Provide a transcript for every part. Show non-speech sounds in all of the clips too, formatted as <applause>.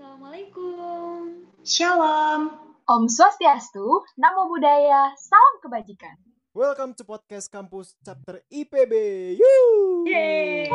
Assalamualaikum. Shalom. Om Swastiastu, Namo Buddhaya, Salam Kebajikan. Welcome to podcast kampus chapter IPB. Yuh. Yeay.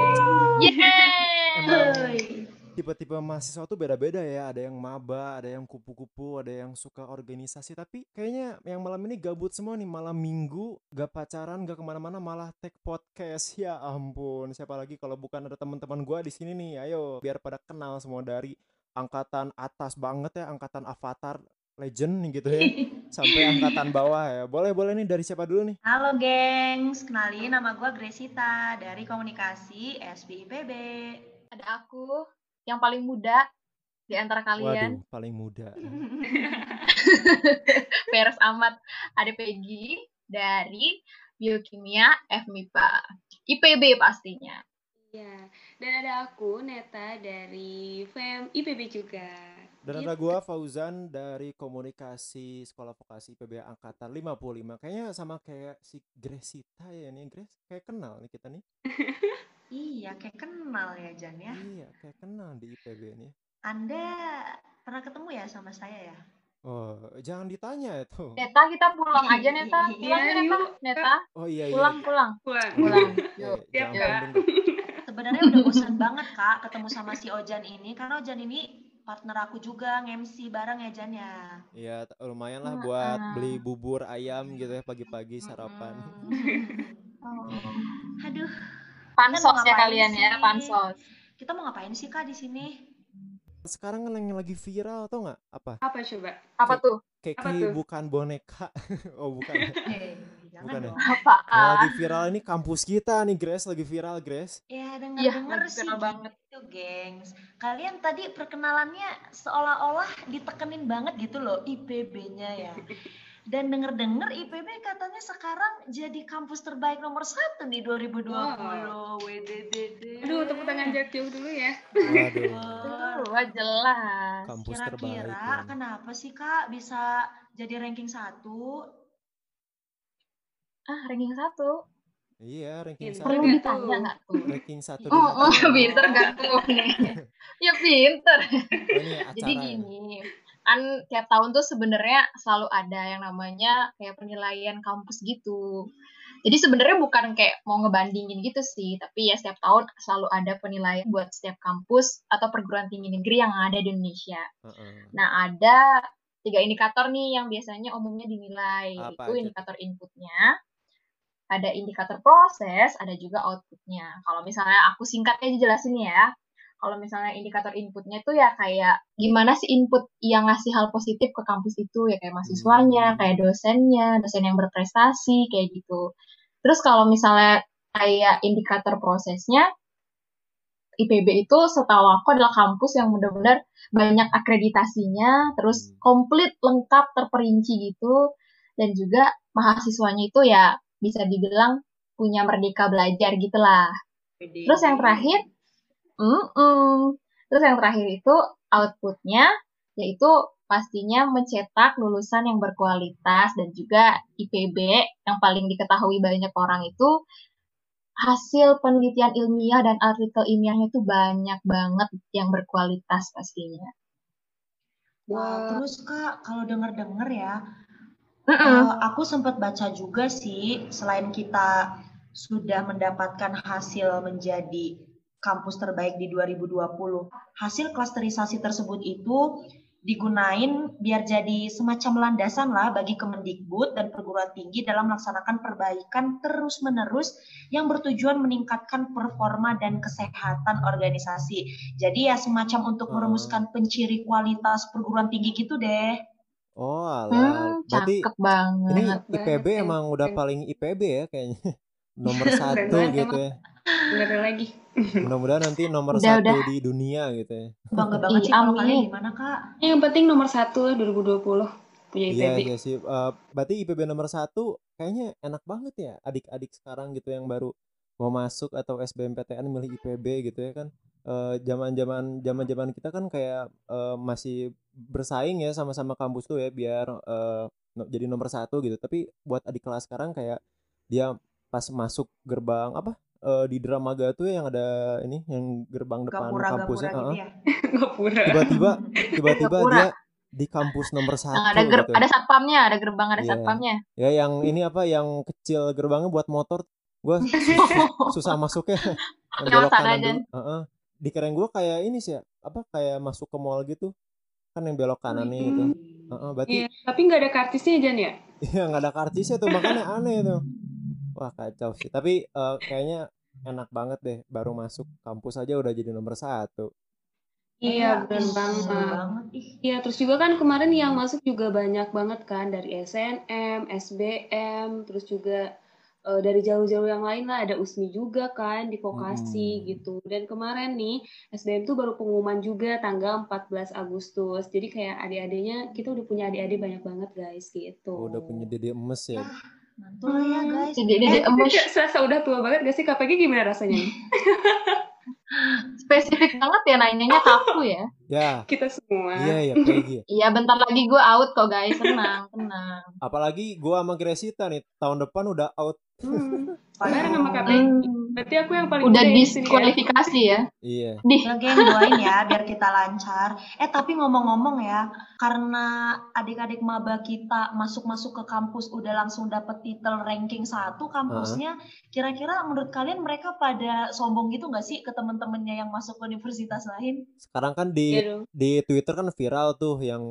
Hey. tipe-tipe mahasiswa tuh beda-beda ya. Ada yang maba, ada yang kupu-kupu, ada yang suka organisasi. Tapi kayaknya yang malam ini gabut semua nih. Malam minggu, gak pacaran, gak ke mana-mana, malah take podcast. Ya ampun, siapa lagi kalau bukan ada teman-teman gua di sini nih. Ayo, biar pada kenal semua dari angkatan atas banget ya, angkatan avatar legend nih gitu ya. <laughs> Sampai angkatan bawah ya. Boleh-boleh nih dari siapa dulu nih? Halo gengs, kenalin nama gue Gresita dari Komunikasi SBIPB. Ada aku yang paling muda di antara kalian. Waduh, paling muda. <laughs> Peres amat. Ada Peggy dari Biokimia FMIPA. IPB pastinya. Ya, dan ada aku Neta dari FEM IPB juga. Dan ada gua Fauzan dari Komunikasi Sekolah Vokasi IPB Angkatan 55. Kayaknya sama kayak si Gresita ya nih, Gres. Kayak kenal nih kita nih. <laughs> Iya, kayak kenal ya Jan ya. Iya, kayak kenal di IPB nih. Anda pernah ketemu ya sama saya ya? Oh, jangan ditanya itu. Neta, kita pulang aja Neta. <laughs> Pulang Iya, ya Neta. yuk. Neta, Oh iya iya. pulang, pulang. Pulang. Pulang. Iya, Yuk. Siap, jangan Kak. Sebenarnya udah bosan <laughs> banget kak ketemu sama si Ojan ini karena Ojan ini partner aku juga nge-MC bareng ya Jan ya. Iya, lumayan lah buat Heeh. beli bubur ayam gitu ya pagi-pagi sarapan. Mm-mm. Oh. Aduh, Pansos ya kalian ya, sih? pansos. kita mau ngapain sih kak di sini? Sekarang kan yang lagi viral atau nggak? Apa? Apa coba? Apa tuh? Keki Apa tuh? bukan boneka. <laughs> oh, bukan. <laughs> ya? Jangan Bukan ya? dong. Yang Apaan? lagi viral ini kampus kita nih, Grace. Lagi viral, Grace. Ya Iya, denger-denger lagi sih viral banget. gitu, gengs. Kalian tadi perkenalannya seolah-olah ditekenin banget gitu loh IPB-nya ya. Dan denger-denger IPB katanya sekarang jadi kampus terbaik nomor satu nih 2020. Wow. WDDD. Aduh, tepuk tangan jauh dulu ya. Waduh. Wah, jelas. Kampus terbaik. Kira-kira ini. kenapa sih kak bisa jadi ranking satu? Ah, ranking satu. Iya, ranking satu. Perlu nggak ditanya tuh? nggak tuh? Ranking satu Oh, oh, pinter gak tuh <laughs> nih? ya pinter. Oh, ini <laughs> Jadi ya? gini, kan tiap tahun tuh sebenarnya selalu ada yang namanya kayak penilaian kampus gitu. Jadi sebenarnya bukan kayak mau ngebandingin gitu sih, tapi ya setiap tahun selalu ada penilaian buat setiap kampus atau perguruan tinggi negeri yang ada di Indonesia. Heeh. Nah, ada tiga indikator nih yang biasanya umumnya dinilai, Apa yaitu aja indikator inputnya, ada indikator proses, ada juga outputnya. Kalau misalnya aku singkatnya dijelasin ya, kalau misalnya indikator inputnya itu ya kayak gimana sih input yang ngasih hal positif ke kampus itu ya kayak mahasiswanya, Hmm. kayak dosennya, dosen yang berprestasi kayak gitu. Terus kalau misalnya kayak indikator prosesnya, IPB itu setahu aku adalah kampus yang benar-benar banyak akreditasinya, terus Hmm. komplit, lengkap, terperinci gitu, dan juga mahasiswanya itu ya bisa dibilang punya merdeka belajar gitulah. Terus yang terakhir, mm terus yang terakhir itu outputnya, yaitu pastinya mencetak lulusan yang berkualitas dan juga IPB yang paling diketahui banyak orang itu hasil penelitian ilmiah dan artikel ilmiahnya itu banyak banget yang berkualitas pastinya. Wah, terus kak kalau denger-denger ya, Mm-mm. Eh, aku sempat baca juga sih, selain kita sudah mendapatkan hasil menjadi kampus terbaik di 2020, hasil klasterisasi tersebut itu digunain biar jadi semacam landasan lah bagi Kemendikbud dan perguruan tinggi dalam melaksanakan perbaikan terus-menerus yang bertujuan meningkatkan performa dan kesehatan organisasi. Jadi ya semacam untuk merumuskan penciri kualitas perguruan tinggi gitu deh. Oh, alah. Hmm, Berarti cakep banget. ini Banget IPB ya. emang udah Keren. paling IPB ya kayaknya. <laughs> Nomor satu banget gitu ya. Ada lagi. Mudah-mudahan nanti nomor Udah, satu udah. di dunia gitu ya. Bangga <laughs> banget Ih, sih kalau kalian gimana kak? Yang penting nomor satu lah 2020 punya Iya, IPB. iya sih. Eh, berarti IPB nomor satu kayaknya enak banget ya adik-adik sekarang gitu yang baru mau masuk atau SBMPTN milih IPB gitu ya kan. Eh, Zaman-zaman zaman-zaman kita kan kayak eh, masih bersaing ya sama-sama kampus tuh ya biar no- jadi nomor satu gitu. Tapi buat adik kelas sekarang kayak dia pas masuk gerbang apa eh, di Dramaga tuh yang ada ini yang gerbang depan kampusnya. Gapura-gapura gitu heeh. ya. <laughs> Gapura. Tiba-tiba tiba-tiba Gapura. dia di kampus nomor satu Yang ada ger gitu. ada satpamnya, ada gerbang ada Iya. satpamnya. Ya yang ini apa yang kecil gerbangnya buat motor. Gue <laughs> susah masuknya. Yang belok kanan aja. dulu. Heeh. Dikirain gue kayak ini sih ya, apa kayak masuk ke mall gitu. Kan yang belok kanan nih itu. Heeh, berarti Iya, tapi nggak ada kartisnya Jan ya? Iya nggak ada kartisnya tuh makanya aneh tuh. Wah kacau sih. Tapi eh, kayaknya enak banget deh. Baru masuk kampus aja udah jadi nomor satu. Iya, benar ih, banget. Iya, terus juga kan kemarin yang masuk juga banyak banget kan dari SNM, SBM, terus juga eh, dari jalur-jalur yang lain lah ada USMI juga kan di vokasi Hmm. gitu. Dan kemarin nih SBM tuh baru pengumuman juga tanggal 14 Agustus. Jadi kayak adik-adiknya kita udah punya adik-adik banyak banget guys gitu. Oh, udah punya dede emes ya. mantul lah ya guys. Jadi dia Eh, emes serasa udah tua banget gak sih KPG gimana rasanya? <laughs> spesifik banget ya nanyanya ke aku ya. Ya, kita semua. iya ya Peggy. <laughs> Iya, bentar lagi gue out kok guys, tenang, <laughs> tenang. Apalagi gua sama Gresita nih tahun depan udah out. Hmm. Bareng sama KPG. Hmm, Berarti aku yang paling udah sini ya. diskualifikasi ya. Iya. Di Ya doain ya biar kita lancar. Eh tapi ngomong-ngomong ya, karena adik-adik maba kita masuk-masuk ke kampus udah langsung dapet titel ranking satu kampusnya, kira-kira menurut kalian mereka pada sombong gitu nggak sih ke temen-temennya yang masuk ke universitas lain? Sekarang kan di dong. di Twitter kan viral tuh yang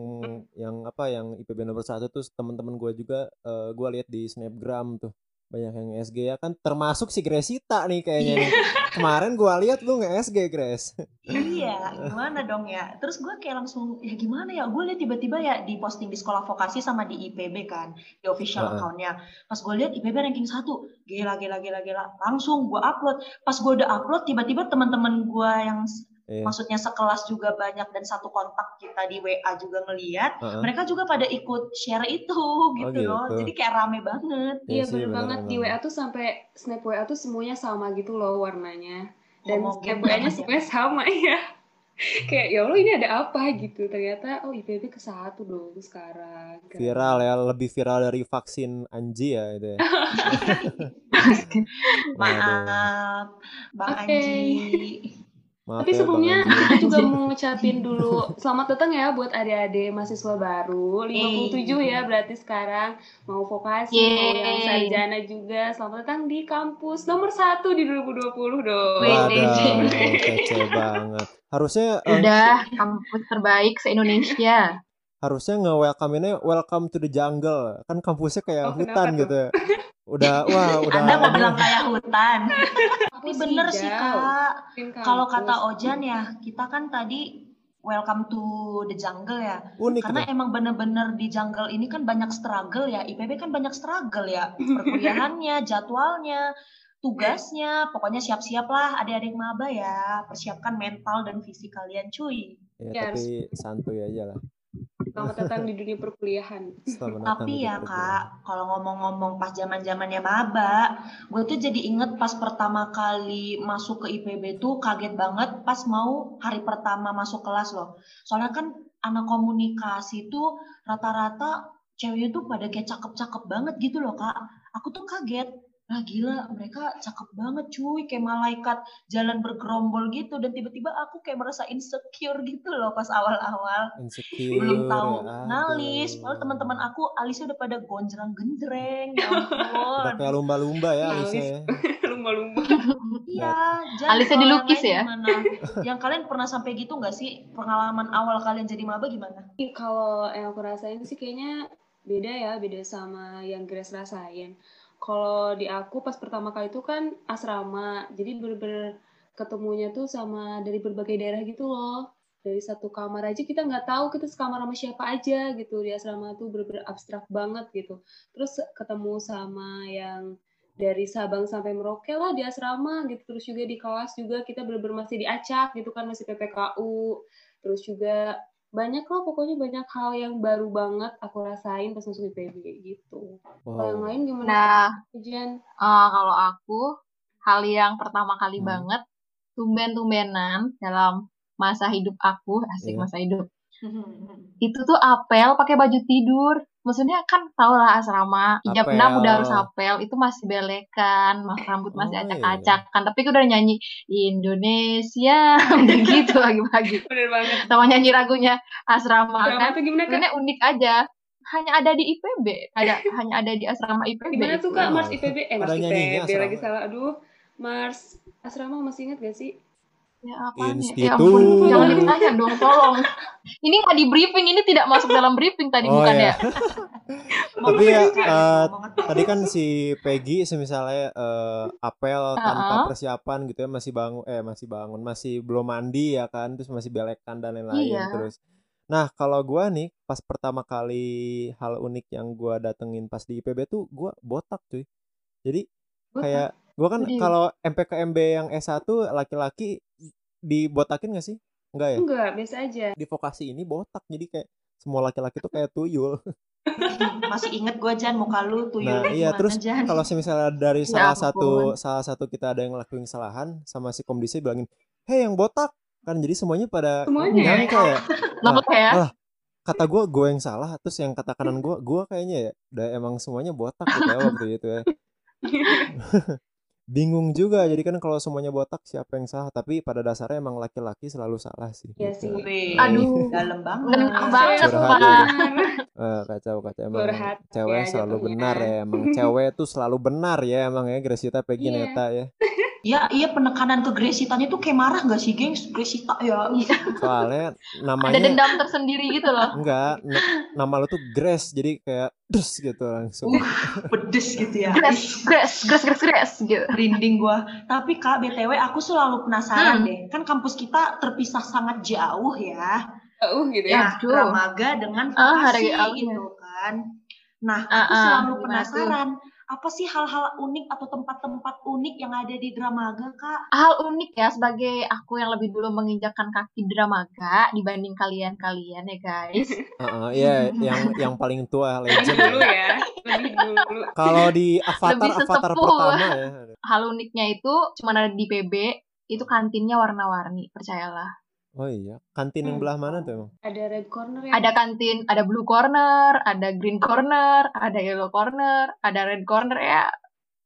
yang apa yang IPB nomor satu tuh teman-teman gua juga eh, gua lihat di snapgram tuh banyak yang SG ya kan termasuk si Gresita nih kayaknya nih. Kemarin gua lihat lu nge SG Gres. iya, <laughs> gimana dong ya? Terus gue kayak langsung, ya gimana ya? Gue liat tiba-tiba ya di posting di sekolah vokasi sama di IPB kan, di official Heeh. accountnya. Pas gue liat IPB ranking satu, gila, gila, gila, gila. Langsung gue upload. Pas gue udah upload, tiba-tiba teman-teman gue yang Iya. maksudnya sekelas juga banyak dan satu kontak kita di WA juga ngeliat, Heeh. mereka juga pada ikut share itu <laughs> gitu loh. gitu. Jadi kayak rame banget. Iya sih, bener banget di. WA tuh sampai snap WA tuh semuanya sama gitu loh warnanya dan Homogen snap WA-nya ya. semuanya sama <laughs> ya kayak ya Allah ini ada apa gitu ternyata oh IPB ke satu dong sekarang Keren. Viral ya, lebih viral dari vaksin Anji ya itu ya. <laughs> Maaf, Bang Oke. Anji. Maaf tapi ya, sebelumnya <laughs> kita juga mau ngucapin dulu selamat datang ya buat adik-adik mahasiswa baru. 57 ya berarti sekarang. Mau vokasi mau yang sarjana juga. Selamat datang di kampus nomor satu di 2020 dong. Waduh, kece banget. Harusnya eh, udah kampus terbaik se-Indonesia. <laughs> harusnya nge-welcome-innya welcome to the jungle. Kan kampusnya kayak Oh, hutan kenapa gitu. <laughs> Udah <laughs> wah udah Anda mau bilang kayak hutan. <laughs> Tapi bener sih kak. Kalau kata Ojan ya, kita kan tadi welcome to the jungle ya. unik Karena tuh. emang bener-bener di jungle ini kan banyak struggle ya. IPB kan banyak struggle ya. <laughs> Perkuliahannya, jadwalnya, tugasnya. Pokoknya siap-siap lah adik-adik maba ya. Persiapkan mental dan fisik kalian cuy. Ya, Ya, tapi santuy aja lah. Selamat datang di dunia perkuliahan. Selamat Tapi ya kak, kalau ngomong-ngomong pas zaman zamannya maba, gue tuh jadi inget pas pertama kali masuk ke IPB tuh kaget banget pas mau hari pertama masuk kelas loh. Soalnya kan anak komunikasi tuh rata-rata ceweknya tuh pada kayak cakep-cakep banget gitu loh kak. Aku tuh kaget. Nah gila, mereka cakep banget cuy, kayak malaikat jalan bergerombol gitu. Dan tiba-tiba aku kayak merasa insecure gitu loh pas awal-awal Insecure. belum tahu aduh. ngalis. Padahal teman-teman aku alisnya udah pada gonjreng-genjreng, ya ampun. <laughs> Udah kayak lumba-lumba ya. Alisa ya. <laughs> Lumba-lumba. Iya, jadi Alisnya kalau dilukis ya? Gimana? <laughs> yang kalian pernah sampai gitu nggak sih pengalaman awal kalian jadi maba gimana? Kalau yang aku rasain sih kayaknya beda ya, beda sama yang Grace rasain. Kalau di aku pas pertama kali itu kan asrama, jadi bener-bener ketemunya tuh sama dari berbagai daerah gitu loh. Dari satu kamar aja kita nggak tahu kita sekamar sama siapa aja gitu di asrama tuh bener-bener abstrak banget gitu. Terus ketemu sama yang dari Sabang sampai Merauke lah di asrama gitu. Terus juga di kelas juga kita bener-bener masih diacak gitu kan masih PPKU. Terus juga banyak lah pokoknya banyak hal yang baru banget aku rasain pas masuk IPB gitu. Kalau yang Wow. lain gimana? Nah, Jen? eh, kalau aku hal yang pertama kali Hmm. banget tumben-tumbenan dalam masa hidup aku, asik Iya. masa hidup. <laughs> Itu tuh apel pakai baju tidur. Maksudnya kan tau lah asrama ijab Apel. enam udah harus apel itu masih belekan mas rambut masih Oh, iya. acak-acakan tapi aku udah nyanyi Indonesia <laughs> udah gitu pagi-pagi Bener banget. sama nyanyi lagunya asrama kan tuh gimana sebenarnya unik aja hanya ada di IPB ada hanya ada di asrama IPB Gimana tuh itu. kak. Mars IPB? Eh Mars IPB lagi salah. Aduh, Mars asrama masih ingat gak sih? Ya ya? Institut. Ya ampun, jangan ditanya dong, tolong. Ini nggak di briefing, ini tidak masuk dalam briefing tadi Oh, bukan iya. ya? <laughs> Tapi ya, Ngomong eh, ngetes. Tadi kan si Peggy semisalnya eh, apel tanpa persiapan gitu ya masih bangun eh masih bangun masih belum mandi ya kan terus masih belekan dan lain-lain Iya. terus. Nah kalau gua nih pas pertama kali hal unik yang gua datengin pas di IPB tuh gua botak cuy. Jadi kayak gua kan kalau MPKMB yang S1 laki-laki dibotakin gak sih? Enggak ya? Enggak, biasa aja. Di vokasi ini botak jadi kayak semua laki-laki tuh kayak tuyul. <laughs> Masih inget gue Jan muka lu tuyul Nah, iya terus kalau misalnya dari Ya salah satu salah satu kita ada yang ngelakuin kesalahan sama si komdisi bilangin, "Hei, yang botak." Kan jadi semuanya pada Semuanya ya? nyangka ya. Lembut ya? alah, Kata gue, gue yang salah, terus yang kata kanan gue, gue kayaknya ya udah emang semuanya botak gitu ya waktu itu ya. <laughs> Bingung juga, jadi kan kalau semuanya botak siapa yang salah? Tapi pada dasarnya emang laki-laki selalu salah sih. Iya gitu. sih. Wih, Aduh. dalam banget. Ngena banget, Curhat Pak. <laughs> Eh, kacau kacau emang Curhat cewek ya selalu jatuhnya. benar ya emang cewek tuh selalu benar ya emang ya Gresita Peggy Iya. Neta ya <laughs> Ya, iya penekanan ke Gresitan itu kayak marah gak sih, gengs? Gresita ya. soalnya Ada namanya dendam tersendiri gitu loh. enggak na- nama lu tuh Grace jadi kayak dus gitu langsung Uh, pedes gitu ya. Gres, gres, gres, gres, gres, gitu. Rinding gua. Tapi Kak, BTW aku selalu penasaran Hmm. deh. Kan kampus kita terpisah sangat jauh ya. Uh gitu Nah, ya. Aduh. Ramaga dengan Ah, vokasi hari awalnya. gitu kan. Nah, Ah, aku ah, selalu gimana penasaran. Apa sih hal-hal unik atau tempat-tempat unik yang ada di Dramaga, Kak? Hal unik ya sebagai aku yang lebih dulu menginjakkan kaki dramaga dibanding kalian-kalian ya guys. <laughs> Heeh, iya yang yang paling tua Lebih legend dulu ya. ya. Lebih dulu. kalau di Avatar Lebih Avatar sesepuh. pertama ya Hal uniknya itu cuma ada di PB, itu kantinnya warna-warni, percayalah. Oh iya kantin yang Hmm. belah mana tuh emang Ada red corner ya. Ada kantin, ada blue corner, ada green corner, ada yellow corner, ada red corner ya.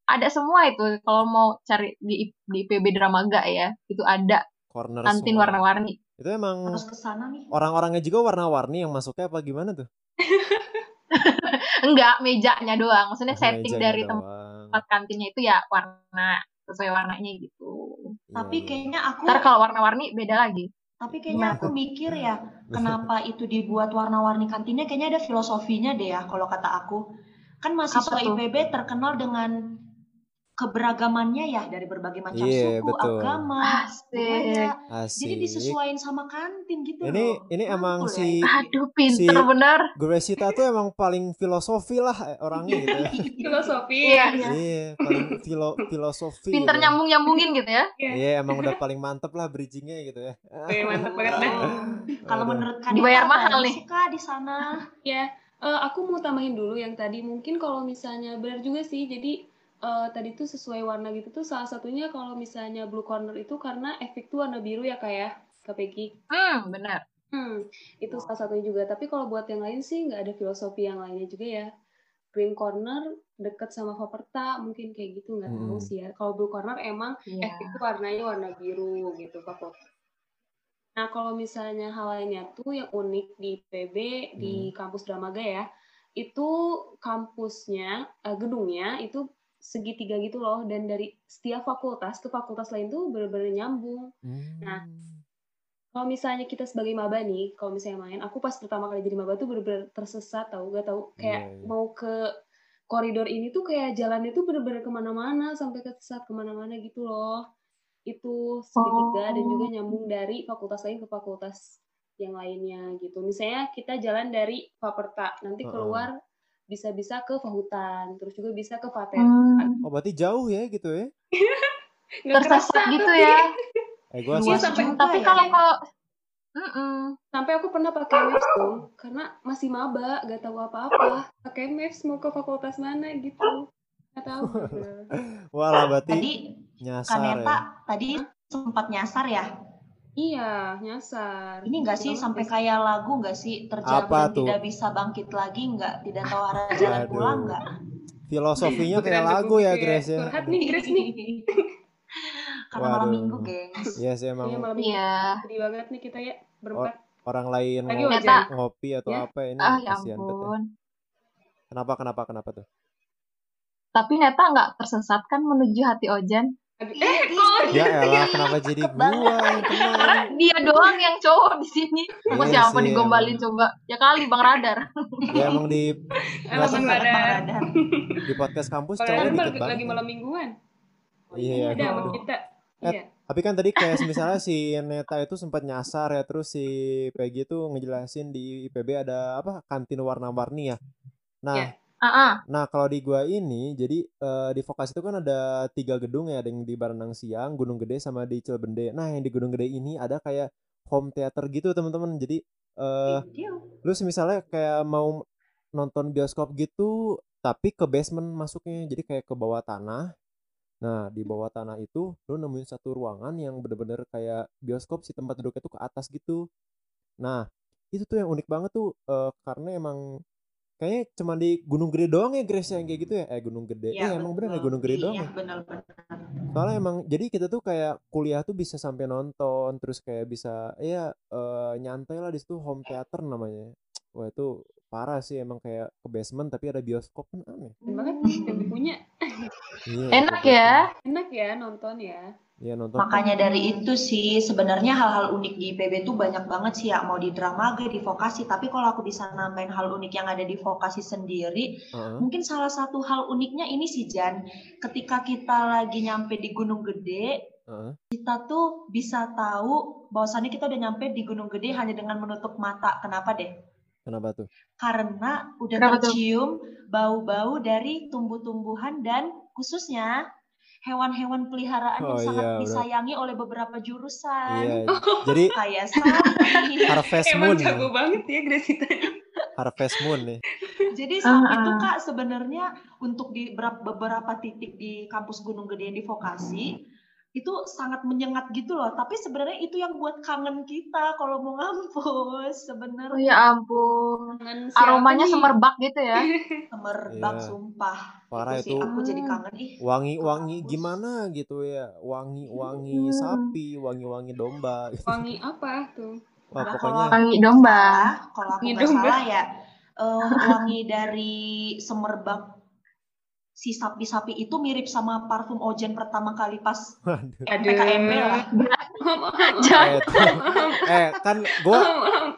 Ada semua itu kalau mau cari di di PB Dramaga ya, itu ada corner kantin warna-warni. itu emang Harus ke sana nih. orang-orangnya juga warna-warni yang masuknya apa gimana tuh <laughs> Enggak, mejanya doang. Maksudnya Oh, setting dari doang. tempat kantinnya itu ya warna sesuai warnanya gitu. Tapi Iya, iya. kayaknya aku Ntar kalau warna-warni beda lagi. Tapi kayaknya aku mikir ya, <laughs> kenapa itu dibuat warna-warni kantinnya kayaknya ada filosofinya deh ya kalau kata aku. Kan mahasiswa? IPB terkenal dengan keberagamannya ya dari berbagai macam Iya, suku, betul. agama, Asik. asik Jadi disesuaikan sama kantin gitu Ini- loh. ini emang Mantul si- ya. Aduh, pinter Si- bener. Gresita tuh emang paling filosofi lah eh, orangnya gitu ya <laughs> Filosofi. Iya, iya. iya paling filo filosofi Pinter gitu. nyambung-nyambungin gitu ya. Iya emang udah paling mantep lah bridgingnya gitu ya. Mantep banget dah. Oh, Kalau menurut Kanita Dibayar apa mahal nih. sih, Kak di sana? Ya, eh, aku mau tambahin dulu yang tadi mungkin kalau misalnya benar juga sih. Jadi eh, tadi tuh sesuai warna gitu tuh salah satunya kalau misalnya blue corner itu karena efek tuh warna biru ya kak ya, Kak Peggy. Hmm, bener. Hmm, itu salah satunya juga. Tapi kalau buat yang lain sih nggak ada filosofi yang lainnya juga ya. Green corner deket sama Faperta mungkin kayak gitu nggak tahu Hmm. sih ya. Kalau blue corner emang Iya. efek tuh warnanya warna biru gitu Faperta. Nah kalau misalnya hal lainnya tuh yang unik di PB di kampus Dramaga ya, itu kampusnya eh, gedungnya itu segitiga gitu loh dan dari setiap fakultas ke fakultas lain tuh bener-bener nyambung. Nah, Hmm. Kalau misalnya kita sebagai maba nih, kalau misalnya main, aku pas pertama kali jadi maba tuh bener-bener tersesat tau, gak tau kayak Iya, iya. mau ke koridor ini tuh kayak jalannya tuh bener-bener ke mana-mana sampai kesesat ke mana-mana gitu loh. Itu segitiga dan juga nyambung dari fakultas lain ke fakultas yang lainnya gitu. Misalnya kita jalan dari Faperta, nanti keluar bisa-bisa ke Fahutan, terus juga bisa ke Faten. Hmm, Oh berarti jauh ya gitu ya? <laughs> Tersesat gitu tapi. ya. <laughs> Eh gua Iya, sampai- juga Tapi ya. kalau kalau Mm-mm. Sampai aku pernah pakai Maps dong, karena masih maba, gak tahu apa-apa. Pakai Maps mau ke fakultas mana gitu. Gak tahu. <laughs> wah lah berarti Tadi nyasar Kaneta ya. tadi sempat nyasar ya. Iya, nyasar. Ini enggak sih sampai kayak lagu enggak sih terjatuh Apa dan tuh? tidak bisa bangkit lagi enggak tidak tahu arah jalan Aduh. pulang enggak? Filosofinya kayak lagu ya Grace ya. Curhat nih Grace nih. <laughs> Karena malam Waduh. minggu, gengs. Iya sih Iya emang malam Iya. sedih banget nih kita ya berempat. orang lain Lagi ngopi, ngopi atau Ya. apa ini Ah ya ya. ampun. Kenapa kenapa kenapa tuh? Tapi Neta nggak tersesat kan menuju hati Ojan? Aduh, eh kok Ya elah kenapa <laughs> jadi gua yang Karena dia doang yang cowok di sini. Mau Iya siapa digombalin coba? Ya kali Bang Radar. Ya emang di <laughs> emang Bang Bang Radar. Di podcast kampus Radar dikit lagi, banget. lagi malam mingguan. Iya, Ada sama kita. Eh, Iya. Tapi kan tadi kayak misalnya si Neta itu sempat nyasar ya terus si Peggy tuh ngejelasin di IPB ada apa kantin warna-warni ya. Nah, Iya. Ah. nah kalau di gua ini jadi eh, di vokasi itu kan ada tiga gedung ya, ada yang di Baranang Siang, Gunung Gede sama di Cilebende. Nah, yang di Gunung Gede ini ada kayak home theater gitu teman-teman. Jadi Dia lu misalnya kayak mau nonton bioskop gitu tapi ke basement masuknya jadi kayak ke bawah tanah nah di bawah tanah itu lu nemuin satu ruangan yang bener-bener kayak bioskop si tempat duduknya tuh ke atas gitu nah itu tuh yang unik banget tuh eh, karena emang kayaknya cuma di Gunung Gede doang ya Grace yang kayak gitu ya eh Gunung Gede Iya, eh emang bener ya. Gunung Gede doang Iya, ya benar-benar. soalnya emang jadi kita tuh kayak kuliah tuh bisa sampai nonton terus kayak bisa ya eh, nyantai lah di situ home theater namanya wah itu parah sih emang kayak ke basement tapi ada bioskop kan aneh banget yang punya. iya Enak ya. Enak ya nonton ya. Iya nonton Makanya dari itu sih sebenarnya hal-hal unik di IPB tuh banyak banget sih ya mau di dramaga, di vokasi. Tapi kalau aku bisa nambahin hal unik yang ada di vokasi sendiri, Heeh. mungkin salah satu hal uniknya ini sih Jan, ketika kita lagi nyampe di Gunung Gede, Heeh. kita tuh bisa tahu bahwasannya kita udah nyampe di Gunung Gede hanya dengan menutup mata. Kenapa deh? kenapa tuh Karena udah Kenapa tercium bau-bau dari tumbuh-tumbuhan dan khususnya hewan-hewan peliharaan yang Oh sangat iya, disayangi oleh beberapa jurusan. iya <laughs> jadi Kayak sapi. <laughs> Harvest Emang Moon jago banget ya Grace itu. Harvest Moon nih Jadi Ah, sapi itu ah. Kak sebenarnya untuk di berap- beberapa titik di kampus Gunung Gede yang di vokasi itu sangat menyengat gitu loh. Tapi sebenarnya itu yang buat kangen kita kalau mau ngampus Oh sebenarnya. ya ampun. Aromanya nih? semerbak gitu ya. <laughs> Semerbak Iya. sumpah. parah itu sih itu aku jadi kangen ih. wangi-wangi Kampus. gimana gitu ya wangi-wangi Hmm. sapi wangi-wangi domba gitu. <laughs> Wangi apa tuh? wah Nah, pokoknya kalau Wangi domba. Kalau aku Wangi nggak domba. salah ya eh, wangi dari semerbak si sapi-sapi itu mirip sama parfum Ojen pertama kali pas Aduh. PKMB lah. Om, <laughs> Jangan. eh, <laughs> eh kan gua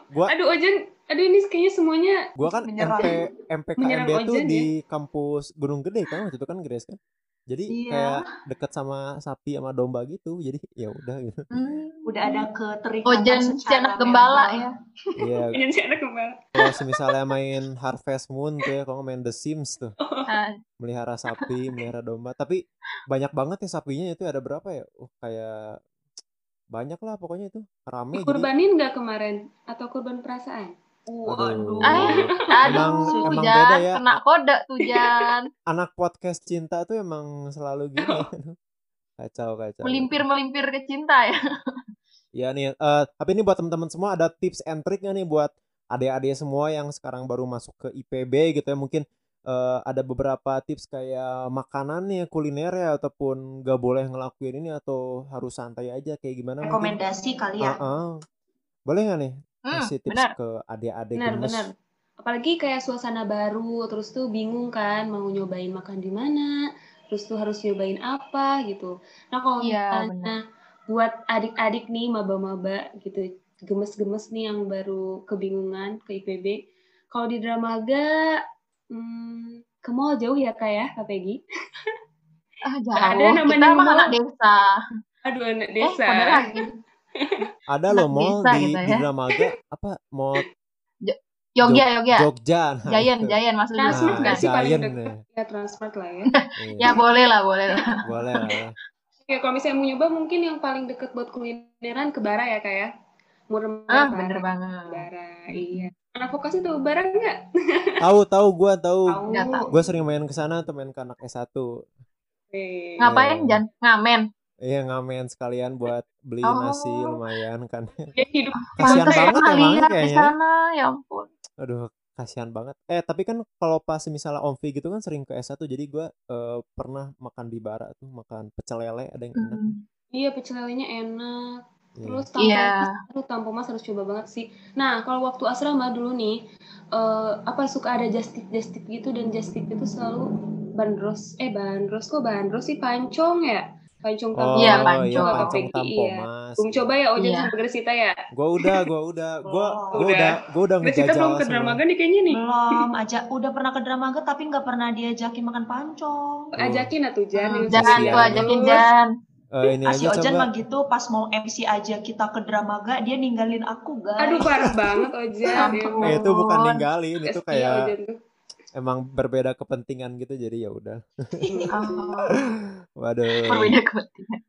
gua Aduh Ojen, aduh ini kayaknya semuanya gua kan Menyerang. MP MPKMB Ojen di kampus Gunung Gede kan waktu itu kan Grace kan jadi Iya. kayak deket sama sapi sama domba gitu jadi ya udah gitu Hmm. Udah ada keterikatan Ojen si secara anak gembala ya. iya <laughs> Ojen si anak kembali. kalau misalnya main Harvest Moon tuh ya kalau main The Sims tuh Ah, melihara sapi melihara domba tapi banyak banget ya sapinya itu ada berapa ya uh, kayak banyak lah pokoknya itu rame jadi Kurbanin nggak kemarin? Atau kurban perasaan? Aduh. Emang- Aduh, emang Jan, beda ya. kena kode tuh Jan. <laughs> anak podcast cinta tuh emang selalu gini <laughs> kacau kacau Melimpir-melimpir ke cinta ya. <laughs> Ya nih, eh, tapi ini buat teman-teman semua ada tips and trick nih buat adik-adik semua yang sekarang baru masuk ke IPB gitu ya mungkin eh, ada beberapa tips kayak makanan nih kuliner ya ataupun gak boleh ngelakuin ini atau harus santai aja kayak gimana mungkin? Rekomendasi kali ya. Heeh. Boleh nggak nih Hmm, kasih tips benar. ke adik-adik Benar, gemes? benar. Apalagi kayak suasana baru, terus tuh bingung kan mau nyobain makan di mana, terus tuh harus nyobain apa gitu. Nah kalau Iya, misalnya buat adik-adik nih maba-maba gitu, gemes-gemes nih yang baru kebingungan ke IPB, kalau di Dramaga hmm, ke mall jauh ya kak ya, Kak Peggy? Ah, jauh. Ada namanya Kita mall. anak desa. Aduh anak Eh, desa. lagi. Ada loh mall di, gitu di ya. Dramaga apa mall Jogja, Jogja. Jogja. Nah, Giant, itu. Giant maksudnya. Transmart Nah, nggak sih paling dekat? ya. Ya Transmart lah ya. Iya, Ya boleh lah, boleh lah. <laughs> boleh lah. ya. Ya kalau misalnya mau nyoba mungkin yang paling deket buat kulineran ke Bara ya kak ya. Murah Ah, bener banget. Bara, iya. Anak vokasi tuh Bara nggak? <laughs> Tahu tahu gua tahu. Tahu. Tahu. Gue sering main ke sana tuh main ke anak S1. Eh, Ngapain, Iya. Jan? Ngamen. Iya ngamen sekalian buat beli Oh. nasi lumayan kan. Dia hidup <laughs> Kasihan banget emang ya di kayaknya. sana, ya ampun. Aduh, kasihan banget. Eh, tapi kan kalau pas misalnya Omvi gitu kan sering ke S1 jadi gua eh, pernah makan di Bara tuh, makan pecel lele ada yang enak. Hmm. Iya pecel lelenya enak. Iya. Terus Iya. tampomas, aduh tampomas harus coba banget sih. Nah kalau waktu asrama dulu nih, eh, apa suka ada just tip just tip gitu dan just tip itu selalu bandros, eh bandros kok bandros sih pancong ya, pancong Oh. Iya, iya pancong. Apa pancong Peggy, iya. tampomas. Belum coba ya Ojan Iya. sama Gresita ya? Gua udah, gua udah, gua Oh. gua udah, gua udah Gresita ngejajal belum ke. Dramaga nih kayaknya nih. Belum, aja udah pernah ke Dramaga tapi nggak pernah diajakin makan pancong. Ajakin atuh Jan. Hmm, yang Jangan sisi tuh ya. ajakin Jan. Eh, ini Ah, si aja Ojan coba. mah gitu pas mau MC aja kita ke Dramaga dia ninggalin aku guys. Aduh parah banget Ojan. Ampun. Eh, itu bukan ninggalin, itu kayak. Emang berbeda kepentingan gitu jadi ya udah. Oh, <laughs> Waduh. berbeda kepentingan.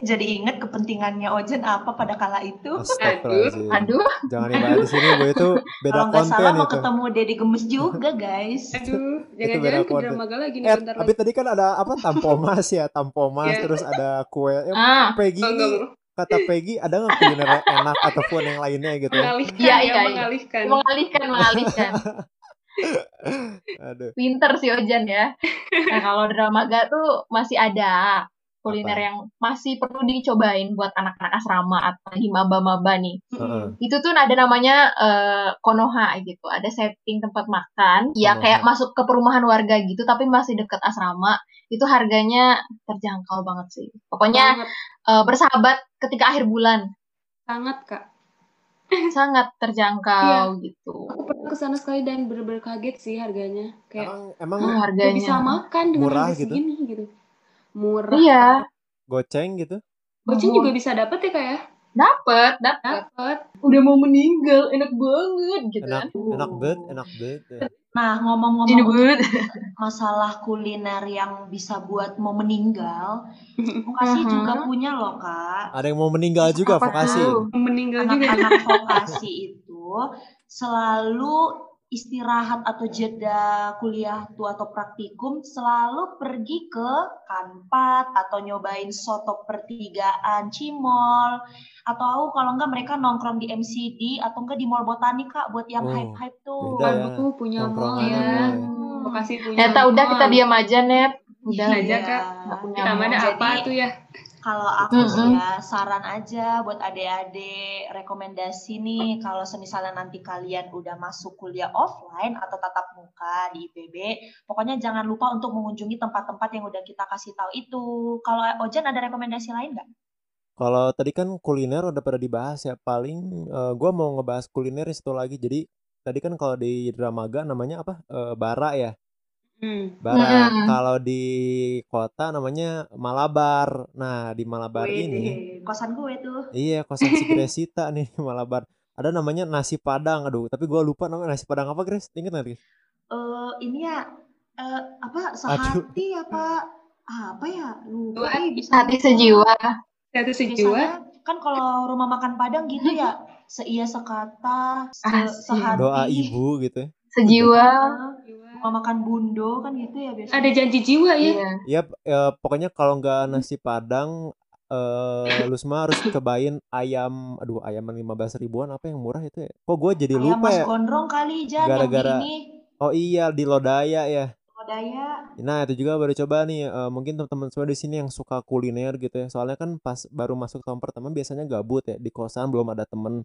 Jadi inget kepentingannya Ojan apa pada kala itu. Astagfirullahaladzim. Aduh, Jangan dibahas di sini, Bu. Itu beda Kalau konten salah mau itu. ketemu Dedi Gemes juga guys. Aduh, beda jangan-jangan ke konten. Dramaga lagi nih Eh, bentar tapi lagi. tadi kan ada apa tampomas ya, tampomas, Iya. terus ada kue. Eh, ah, Peggy Oh, kata Peggy ada nggak kuliner yang enak ataupun yang lainnya gitu ya? mengalihkan Iya, ya, iya, iya. mengalihkan. mengalihkan, mengalihkan. <laughs> <laughs> Aduh. Pinter si Ojan ya. Nah, kalau Dramaga tuh masih ada kuliner Apa? yang masih perlu dicobain buat anak-anak asrama atau di maba-maba nih. Heeh. Itu tuh ada namanya eh, Konoha gitu. Ada setting tempat makan yang Konoha. kayak masuk ke perumahan warga gitu tapi masih dekat asrama. Itu harganya terjangkau banget sih. Pokoknya Banget, eh, bersahabat ketika akhir bulan. sangat kak. Sangat terjangkau gitu. Ke sana sekali dan bener-bener kaget sih harganya. Kayak Emang emang Oh, harganya. bisa makan dengan Murah harga gitu? segini gitu. Murah. Iya, goceng gitu? Goceng juga bisa dapet ya kak ya? dapet, dapet. Dapet. Udah mau meninggal, enak banget gitu Enak, kan. enak banget, enak banget. ya. Nah ngomong-ngomong masalah kuliner yang bisa buat mau meninggal, <laughs> vokasi Mhm. juga punya loh kak. Ada yang mau meninggal juga Apa vokasi. tuh? Meninggal juga. Anak-anak vokasi itu selalu istirahat atau jeda kuliah tuh atau praktikum selalu pergi ke kanpat atau nyobain soto pertigaan cimol atau kalau enggak mereka nongkrong di MCD atau enggak di mall botanik kak buat yang Oh, hype-hype tuh. beda ya. Punya mall ya. mall ya. Hmm. Bekasi punya Ternyata udah kita diam aja, Nep. Udah aja, Iya. Kak. Kita Jadi- apa tuh ya? Kalau aku sih Mm-mm. ya saran aja buat adik-adik rekomendasi nih kalau semisalnya nanti kalian udah masuk kuliah offline atau tatap muka di IPB, pokoknya jangan lupa untuk mengunjungi tempat-tempat yang udah kita kasih tahu itu. Kalau Ojan ada rekomendasi lain nggak? Kalau tadi kan kuliner udah pada dibahas ya. Paling eh, gua mau ngebahas kuliner di situ lagi. Jadi tadi kan kalau di Dramaga namanya apa? Eh, bara ya. Hmm. Bara. Mm-mm. Kalau di kota namanya Malabar. Nah, di Malabar Wih, ini kosan gue tuh. iya kosan si <laughs> Gresita nih di Malabar. Ada namanya nasi Padang. Aduh, tapi gua lupa namanya nasi Padang apa, Gres? Ingat nggak, Gres? Eh ini ya eh, apa sehati apa apa ya lupa hati. bisa Hati sejiwa. Satu sejiwa. Biasanya kan kalau rumah makan Padang gitu ya seia sekata se sehati Doa ibu gitu ya. Sejiwa. Rumah makan bundo kan gitu ya biasanya. Ada janji jiwa ya. Iya. Eh, pokoknya kalau nggak nasi Padang eh lu semua harus <laughs> cobain ayam aduh ayaman 15 ribuan apa yang murah itu ya? Kok gue jadi Ayam lupa Mas ya? Gondrong kali Jan Gara-gara- ini. Oh iya di Lodaya ya. Lodaya. Nah itu juga baru coba nih eh, mungkin teman-teman semua di sini yang suka kuliner gitu ya. Soalnya kan pas baru masuk tahun pertama biasanya gabut ya di kosan belum ada temen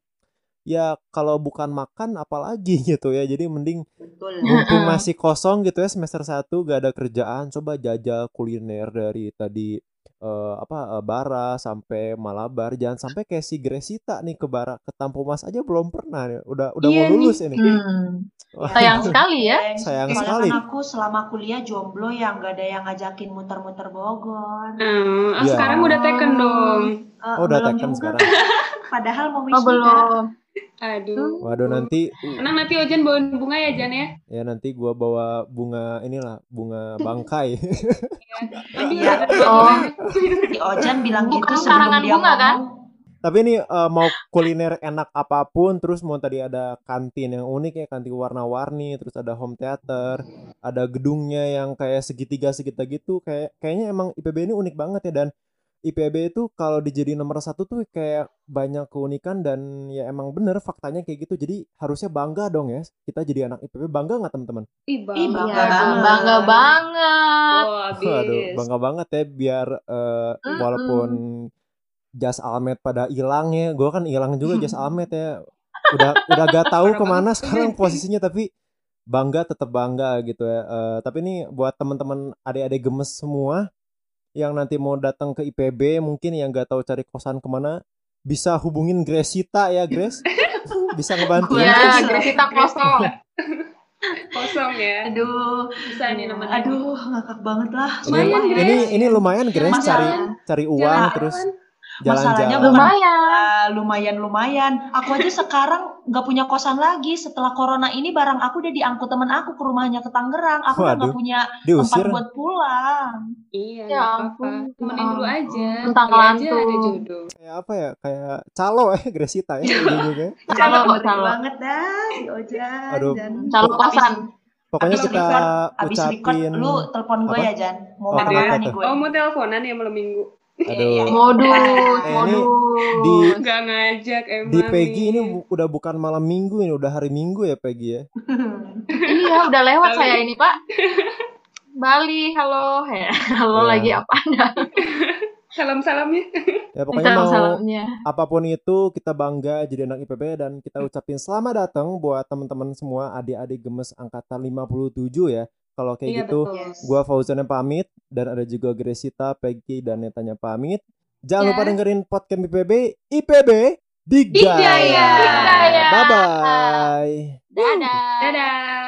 ya kalau bukan makan apalagi <laughs> gitu ya jadi mending betul mumpung masih kosong gitu ya semester 1 gak ada kerjaan coba jajal kuliner dari tadi eh, apa eh, Bara sampai Malabar jangan sampai kayak si Gresita nih ke Bara ke Tampomas aja belum pernah nih. udah udah Iya mau lulus ini Hmm. Wah, Sayang sekali ya. <laughs> Sayang Soalnya sekali. kan aku selama kuliah jomblo yang gak ada yang ngajakin muter-muter Bogor Hmm, ah, Iya. sekarang udah taken dong. Eh, oh udah juga. sekarang <laughs> padahal mau Oh, wisuda belum. Aduh. waduh nanti Tenang nanti Ojan bawain bunga ya Jan ya. ya nanti gua bawa bunga inilah bunga bangkai Iya. ada Oh. si Ojan bilang Bukan gitu sebelum karangan dia bunga, kan? tapi ini eh, mau kuliner enak apa pun terus mau tadi ada kantin yang unik ya kantin warna-warni terus ada home theater ada gedungnya yang kayak segitiga segitiga gitu kayak kayaknya emang IPB ini unik banget ya dan IPB itu kalau dijadiin nomor satu tuh kayak banyak keunikan dan ya emang bener faktanya kayak gitu jadi harusnya bangga dong ya kita jadi anak IPB bangga nggak teman-teman? Ih, Ih, bangga. bangga Ya, banget. bangga banget. Oh, abis. Waduh bangga banget ya biar eh, Mm-mm. walaupun jas almet pada hilang ya gue kan hilang juga jas almet ya udah udah gak tahu ke mana sekarang posisinya tapi bangga tetap bangga gitu ya Eh, tapi ini buat teman-teman adik-adik gemes semua yang nanti mau datang ke IPB mungkin yang gak tahu cari kosan ke mana bisa hubungin Gresita ya Grace <laughs> bisa ngebantu Ya, Grace. Gresita kosong. Kosong ya. Aduh, Bisa nih nemenin. aduh, ngakak banget lah. ini Lumayan, ini Grace. ini lumayan Masalah- cari cari uang Jalan. terus Masalahnya jalan-jalan bukan- Lumayan. Lumayan lumayan. Aku aja sekarang nggak punya kosan lagi. Setelah corona ini barang aku udah diangkut temen aku ke rumahnya ke Tangerang. Aku udah nggak Waduh. punya tempat diusir buat pulang. Iya, Ya ampun. Temenin dulu aja. Tentang aja ada jodoh. kayak apa ya kayak calo ya <laughs> Gresita ya. Calo, ngeri calo. banget dah si Ojan. Aduh. Dan Calo kosan. pokoknya abis kita record, abis record ucapin lu telepon gue Apa? ya Jan. Mau Oh, nih gue. Oh, mau teleponan ya malam minggu? Aduh iya. Modus, Eh, ini modus. di- Nggak ngajak emang di Peggy ini bu- udah bukan malam minggu ini udah hari minggu ya Peggy ya <laughs> Iya, udah lewat Bali. saya ini, Pak. Bali, halo. Ya, halo Ya. lagi apa? <laughs> Salam-salamnya. ya pokoknya mau Salam-salamnya. apa pun itu kita bangga jadi anak IPB dan kita ucapin selamat datang buat teman-teman semua adik-adik gemes angkatan 57 ya kalau kayak Iya, gitu betul. Yes. gua Fauzan yang pamit dan ada juga Gresita, Peggy dan Netanya pamit jangan Ya. lupa dengerin podcast IPB IPB Digaya. Digaya. bye bye Dadah. Dadah.